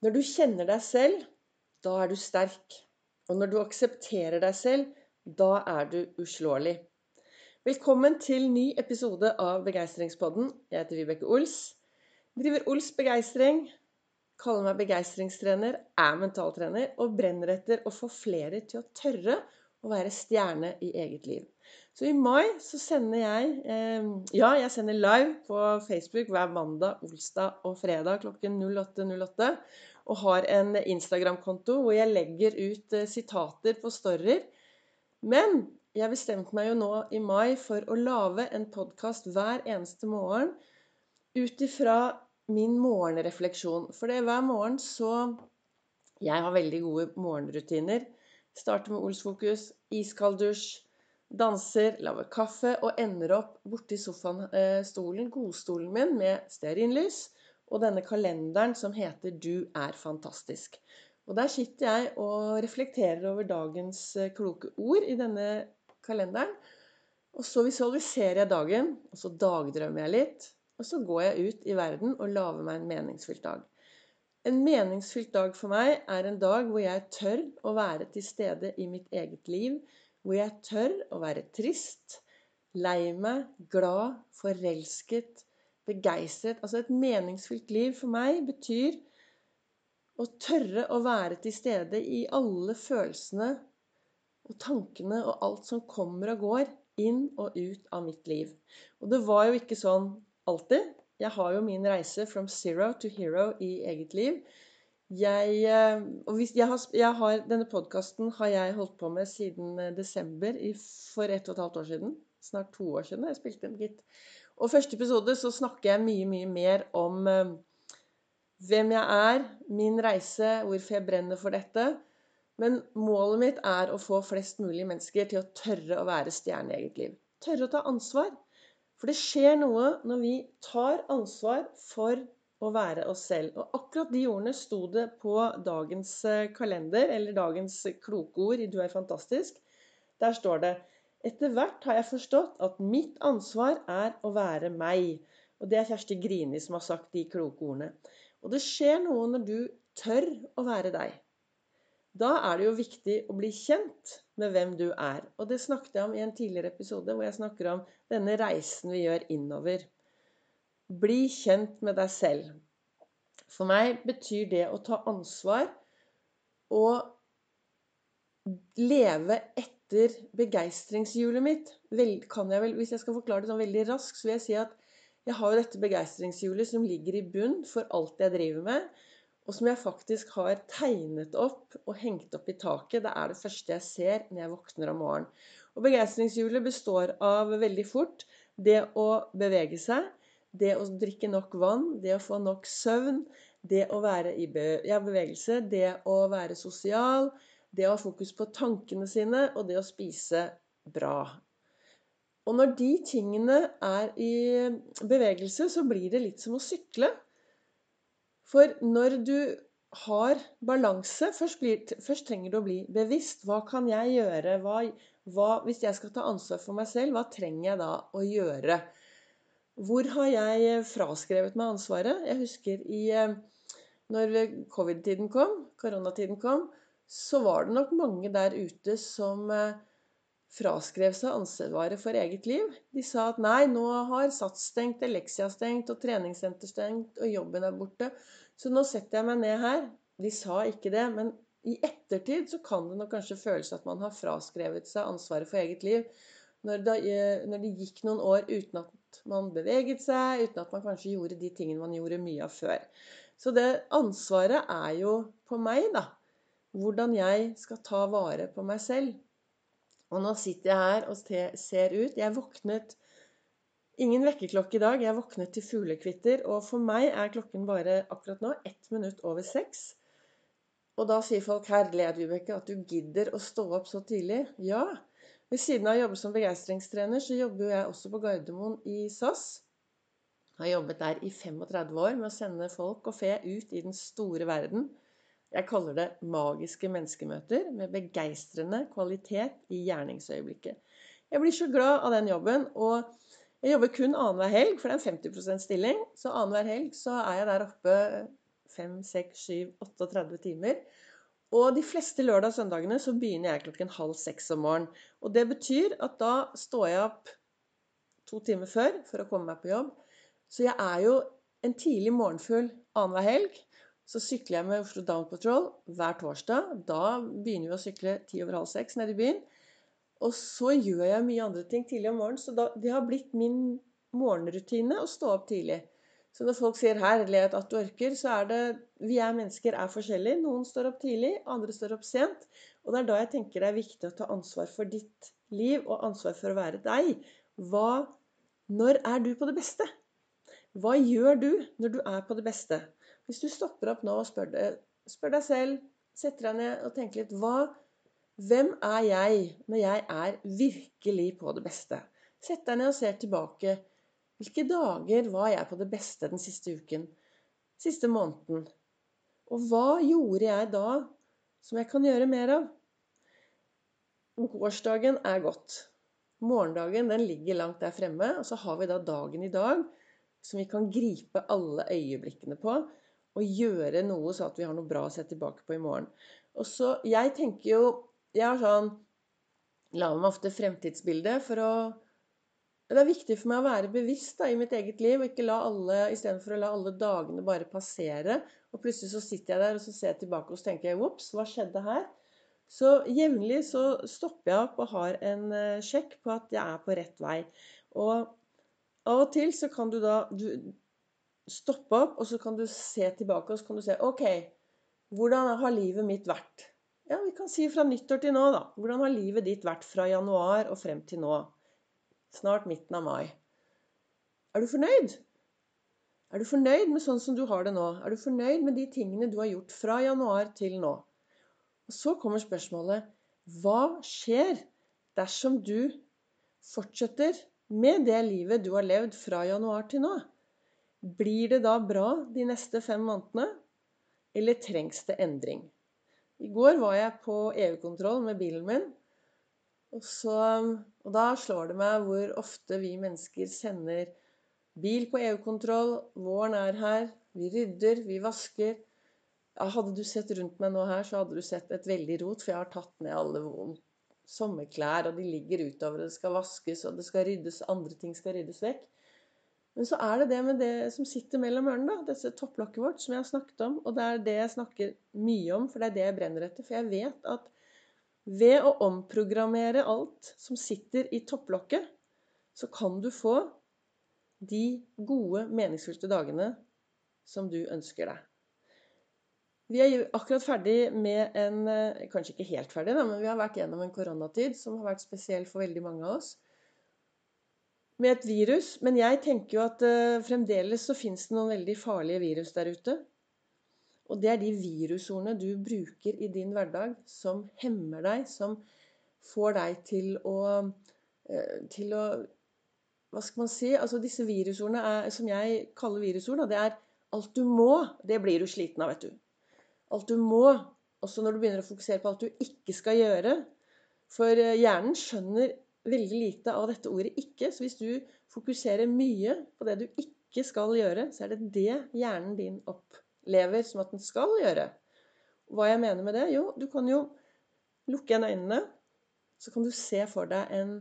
Når du kjenner deg selv, da er du sterk. Og når du aksepterer deg selv, da er du uslåelig. Velkommen til ny episode av Begeistringspodden. Jeg heter Vibeke Ols. Driver Ols Begeistring. Kaller meg begeistringstrener, er mentaltrener og brenner etter å få flere til å tørre å være stjerne i eget liv. Så i mai så sender jeg eh, Ja, jeg sender live på Facebook hver mandag, olsdag og fredag klokken 08.08. 08 og har en Instagram-konto hvor jeg legger ut eh, sitater på storyer. Men jeg bestemte meg jo nå i mai for å lage en podkast hver eneste morgen ut ifra min morgenrefleksjon. For det er hver morgen så Jeg har veldig gode morgenrutiner. Starter med Olsfokus, iskald dusj, danser, lager kaffe og ender opp borti sofaen, eh, stolen, godstolen min med stearinlys og denne kalenderen som heter 'Du er fantastisk'. Og Der sitter jeg og reflekterer over dagens eh, kloke ord i denne kalenderen. Og så visualiserer jeg dagen, og så dagdrømmer jeg litt. Og så går jeg ut i verden og lager meg en meningsfylt dag. En meningsfylt dag for meg er en dag hvor jeg tør å være til stede i mitt eget liv. Hvor jeg tør å være trist, lei meg, glad, forelsket, begeistret. Altså et meningsfylt liv for meg betyr å tørre å være til stede i alle følelsene og tankene og alt som kommer og går inn og ut av mitt liv. Og det var jo ikke sånn alltid. Jeg har jo min reise from zero to hero i eget liv. Jeg, eh, hvis, jeg har, jeg har, denne podkasten har jeg holdt på med siden desember desember for ett og et halvt år siden. Snart to år siden jeg spilte inn, gitt. Og første episode så snakker jeg mye, mye mer om eh, hvem jeg er, min reise, hvorfor jeg brenner for dette. Men målet mitt er å få flest mulig mennesker til å tørre å være stjerne i eget liv. Tørre å ta ansvar. For det skjer noe når vi tar ansvar for å være oss selv. Og akkurat de ordene sto det på dagens eh, kalender, eller dagens kloke ord i Du er fantastisk. Der står det etter hvert har jeg forstått at mitt ansvar er å være meg. Og det er Kjersti Grini som har sagt de kloke ordene. Og det skjer noe når du tør å være deg. Da er det jo viktig å bli kjent med hvem du er. Og det snakket jeg om i en tidligere episode, hvor jeg snakker om denne reisen vi gjør innover. Bli kjent med deg selv. For meg betyr det å ta ansvar og leve etter begeistringshjulet mitt vel, jeg vel, Hvis jeg skal forklare det sånn veldig raskt, så vil jeg si at jeg har jo dette begeistringshjulet som ligger i bunn for alt jeg driver med, og som jeg faktisk har tegnet opp og hengt opp i taket. Det er det første jeg ser når jeg våkner om morgenen. Og begeistringshjulet består av veldig fort det å bevege seg, det å drikke nok vann, det å få nok søvn, det å være i bevegelse, det å være sosial, det å ha fokus på tankene sine og det å spise bra. Og når de tingene er i bevegelse, så blir det litt som å sykle. For når du har balanse først, blir, først, trenger du å bli bevisst. Hva kan jeg gjøre? Hva, hva, hvis jeg skal ta ansvar for meg selv, hva trenger jeg da å gjøre? Hvor har jeg fraskrevet meg ansvaret? Jeg husker i eh, Når covid-tiden kom, koronatiden kom, så var det nok mange der ute som eh, fraskrev seg ansvaret for eget liv. De sa at nei, nå har Sats stengt, Elexia stengt, og treningssenter stengt, og jobben er borte. Så nå setter jeg meg ned her. De sa ikke det, men i ettertid så kan det nok kanskje føles at man har fraskrevet seg ansvaret for eget liv. Når det, eh, når det gikk noen år uten at man beveget seg, uten at man kanskje gjorde de tingene man gjorde mye av før. Så det ansvaret er jo på meg, da hvordan jeg skal ta vare på meg selv. Og nå sitter jeg her og ser ut. Jeg våknet Ingen vekkerklokke i dag. Jeg våknet til fuglekvitter. Og for meg er klokken bare akkurat nå ett minutt over seks. Og da sier folk 'Herlighet, Vibeke, at du gidder å stå opp så tidlig'. Ja. Ved siden av å jobbe som begeistringstrener, så jobber jeg også på Gardermoen i SAS. Jeg har jobbet der i 35 år med å sende folk og fe ut i den store verden. Jeg kaller det magiske menneskemøter med begeistrende kvalitet i gjerningsøyeblikket. Jeg blir så glad av den jobben. Og jeg jobber kun annenhver helg, for det er en 50% stilling. Så annenhver helg så er jeg der oppe 5, 6, 7, 38 timer. Og de fleste lørdag og søndagene så begynner jeg klokken halv seks om morgenen. Og det betyr at da står jeg opp to timer før for å komme meg på jobb. Så jeg er jo en tidlig morgenfugl annenhver helg. Så sykler jeg med Oslo Down Patrol hver torsdag. Da begynner vi å sykle ti over halv seks nede i byen. Og så gjør jeg mye andre ting tidlig om morgenen, så da, det har blitt min morgenrutine å stå opp tidlig. Så når folk sier her, at du orker', så er det Vi er mennesker er forskjellige. Noen står opp tidlig, andre står opp sent. Og det er da jeg tenker det er viktig å ta ansvar for ditt liv og ansvar for å være deg. Hva Når er du på det beste? Hva gjør du når du er på det beste? Hvis du stopper opp nå og spør, spør deg selv, setter deg ned og tenker litt hva, Hvem er jeg når jeg er virkelig på det beste? Sett deg ned og ser tilbake. Hvilke dager var jeg på det beste den siste uken? Siste måneden? Og hva gjorde jeg da som jeg kan gjøre mer av? Gårsdagen er godt. Morgendagen den ligger langt der fremme. Og så har vi da dagen i dag som vi kan gripe alle øyeblikkene på. Og gjøre noe så at vi har noe bra å se tilbake på i morgen. Og så, Jeg tenker jo Jeg har sånn La meg ofte fremtidsbilde for å det er viktig for meg å være bevisst da, i mitt eget liv, og ikke la alle, istedenfor å la alle dagene bare passere. Og plutselig så sitter jeg der og så ser jeg tilbake og så tenker jeg, ops, hva skjedde her? Så jevnlig så stopper jeg opp og har en uh, sjekk på at jeg er på rett vei. Og av og til så kan du da du, stoppe opp, og så kan du se tilbake og så kan du se OK, hvordan har livet mitt vært? Ja, vi kan si fra nyttår til nå, da. Hvordan har livet ditt vært fra januar og frem til nå? Snart midten av mai. Er du fornøyd? Er du fornøyd med sånn som du har det nå? Er du fornøyd med de tingene du har gjort fra januar til nå? Og så kommer spørsmålet hva skjer dersom du fortsetter med det livet du har levd fra januar til nå? Blir det da bra de neste fem månedene, eller trengs det endring? I går var jeg på EU-kontroll med bilen min. Og, så, og da slår det meg hvor ofte vi mennesker sender bil på EU-kontroll. Våren er her. Vi rydder, vi vasker. Hadde du sett rundt meg nå her, så hadde du sett et veldig rot. For jeg har tatt ned alle sommerklær, og de ligger utover. og Det skal vaskes, og det skal ryddes. Andre ting skal ryddes vekk. Men så er det det med det som sitter mellom ørene, da. Dette topplokket vårt som jeg har snakket om. Og det er det jeg snakker mye om, for det er det jeg brenner etter. For jeg vet at ved å omprogrammere alt som sitter i topplokket, så kan du få de gode, meningsfylte dagene som du ønsker deg. Vi er akkurat ferdig med en eh, Kanskje ikke helt ferdig, da, men vi har vært gjennom en koronatid som har vært spesiell for veldig mange av oss. Med et virus. Men jeg tenker jo at uh, fremdeles så fins det noen veldig farlige virus der ute. Og det er de virusordene du bruker i din hverdag som hemmer deg, som får deg til å, eh, til å Hva skal man si? Altså disse virusordene er, som jeg kaller virusord, det er alt du må. Det blir du sliten av, vet du. Alt du må. Også når du begynner å fokusere på alt du ikke skal gjøre. For eh, hjernen skjønner veldig lite av dette ordet 'ikke'. Så hvis du fokuserer mye på det du ikke skal gjøre, så er det det hjernen din opp lever som at den skal gjøre. Hva jeg mener med det? Jo, du kan jo lukke igjen øynene. Så kan du se for deg en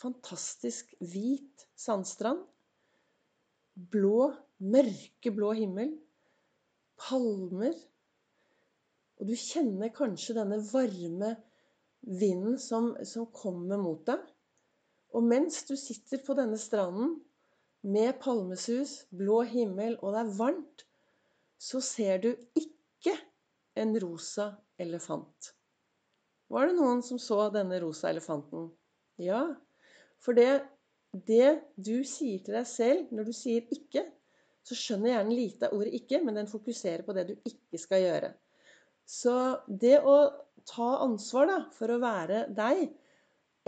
fantastisk hvit sandstrand. Blå, mørkeblå himmel. Palmer. Og du kjenner kanskje denne varme vinden som, som kommer mot deg. Og mens du sitter på denne stranden med palmesus, blå himmel, og det er varmt, så ser du ikke en rosa elefant. Var det noen som så denne rosa elefanten? Ja. For det, det du sier til deg selv når du sier 'ikke', så skjønner hjernen lite av ordet 'ikke', men den fokuserer på det du ikke skal gjøre. Så det å ta ansvar da, for å være deg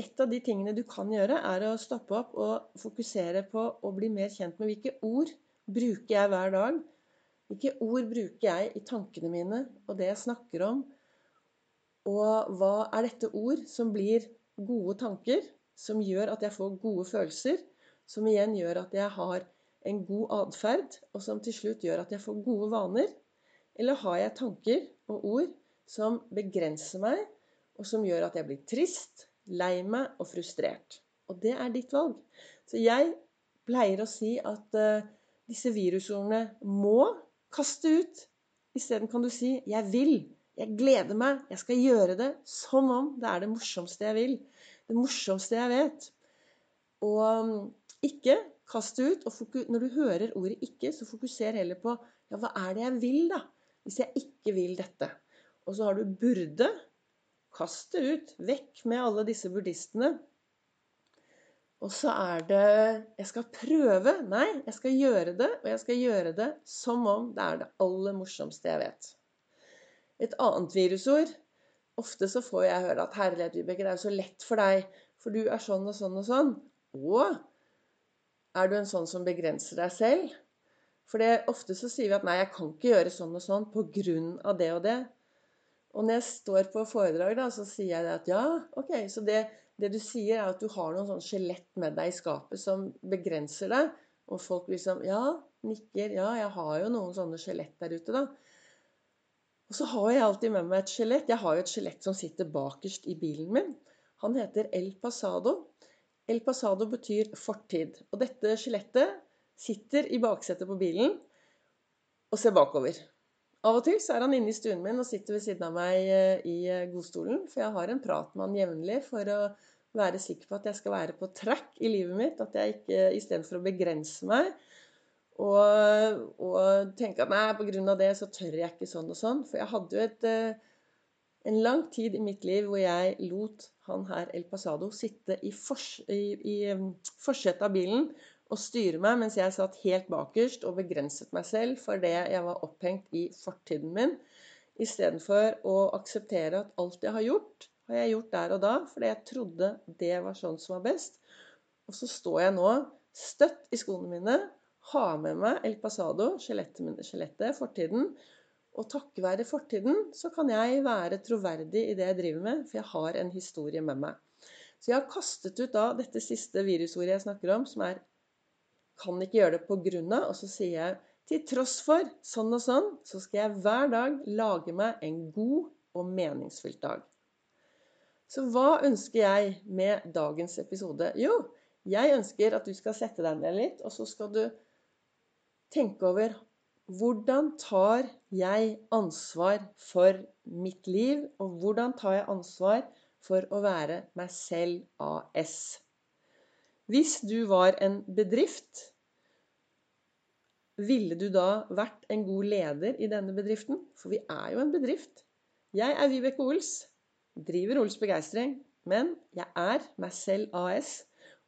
Et av de tingene du kan gjøre, er å stoppe opp og fokusere på å bli mer kjent med hvilke ord bruker jeg hver dag hvilke ord bruker jeg i tankene mine og det jeg snakker om? Og hva er dette ord som blir gode tanker, som gjør at jeg får gode følelser, som igjen gjør at jeg har en god atferd, og som til slutt gjør at jeg får gode vaner? Eller har jeg tanker og ord som begrenser meg, og som gjør at jeg blir trist, lei meg og frustrert? Og det er ditt valg. Så jeg pleier å si at uh, disse virusordene må kaste ut. Isteden kan du si 'jeg vil'. Jeg gleder meg. Jeg skal gjøre det som om det er det morsomste jeg vil. Det morsomste jeg vet. Og um, ikke kast det ut. Og når du hører ordet 'ikke', så fokuser heller på ja, hva er det jeg vil, da? Hvis jeg ikke vil dette. Og så har du 'burde'. Kast det ut. Vekk med alle disse buddhistene. Og så er det Jeg skal prøve. Nei, jeg skal gjøre det. Og jeg skal gjøre det som om det er det aller morsomste jeg vet. Et annet virusord Ofte så får jeg høre at 'Herlighet, Vibeke, det er jo så lett for deg, for du er sånn og sånn og sånn'. Og er du en sånn som begrenser deg selv? For det, ofte så sier vi at 'nei, jeg kan ikke gjøre sånn og sånn på grunn av det og det'. Og når jeg står på foredrag, da, så sier jeg at ja, ok, så det, det du sier, er at du har noen sånn skjelett med deg i skapet som begrenser deg. Og folk liksom Ja, nikker. Ja, jeg har jo noen sånne skjelett der ute, da. Og så har jeg alltid med meg et skjelett. Jeg har jo et skjelett som sitter bakerst i bilen min. Han heter El Pasado. El Pasado betyr fortid. Og dette skjelettet sitter i baksetet på bilen og ser bakover. Av og til så er han inne i stuen min og sitter ved siden av meg eh, i eh, godstolen. For jeg har en prat med han jevnlig for å være sikker på at jeg skal være på track i livet mitt. At jeg ikke istedenfor å begrense meg og, og tenke at nei, pga. det så tør jeg ikke sånn og sånn. For jeg hadde jo et, eh, en lang tid i mitt liv hvor jeg lot han her El Pasado sitte i, fors, i, i forsetet av bilen og styre meg mens jeg satt helt bakerst og begrenset meg selv for det jeg var opphengt i fortiden min, istedenfor å akseptere at alt jeg har gjort, har jeg gjort der og da fordi jeg trodde det var sånn som var best. Og så står jeg nå støtt i skoene mine, har med meg El Pasado, skjelettet, skjelettet fortiden. Og takket være fortiden så kan jeg være troverdig i det jeg driver med, for jeg har en historie med meg. Så jeg har kastet ut da dette siste virusordet jeg snakker om, som er kan ikke gjøre det på grunn av. Og så sier jeg til tross for sånn og sånn, så skal jeg hver dag lage meg en god og meningsfylt dag. Så hva ønsker jeg med dagens episode? Jo, jeg ønsker at du skal sette deg ned litt, og så skal du tenke over hvordan tar jeg ansvar for mitt liv, og hvordan tar jeg ansvar for å være meg selv AS? Hvis du var en bedrift, ville du da vært en god leder i denne bedriften? For vi er jo en bedrift. Jeg er Vibeke Ols, driver Ols Begeistring, men jeg er meg selv AS.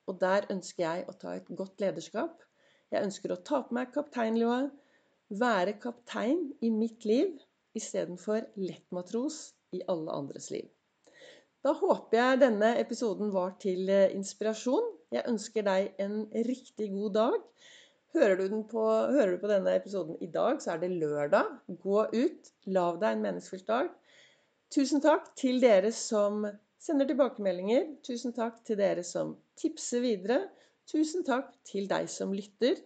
Og der ønsker jeg å ta et godt lederskap. Jeg ønsker å ta på meg kapteinlua, være kaptein i mitt liv istedenfor lettmatros i alle andres liv. Da håper jeg denne episoden var til eh, inspirasjon. Jeg ønsker deg en riktig god dag. Hører du, på, hører du, på, denne episoden i dag, så er det lørdag. Gå ut, lag deg en meningsfylt dag. Tusen takk til dere som sender tilbakemeldinger. Tusen takk til dere som tipser videre. Tusen takk til deg som lytter.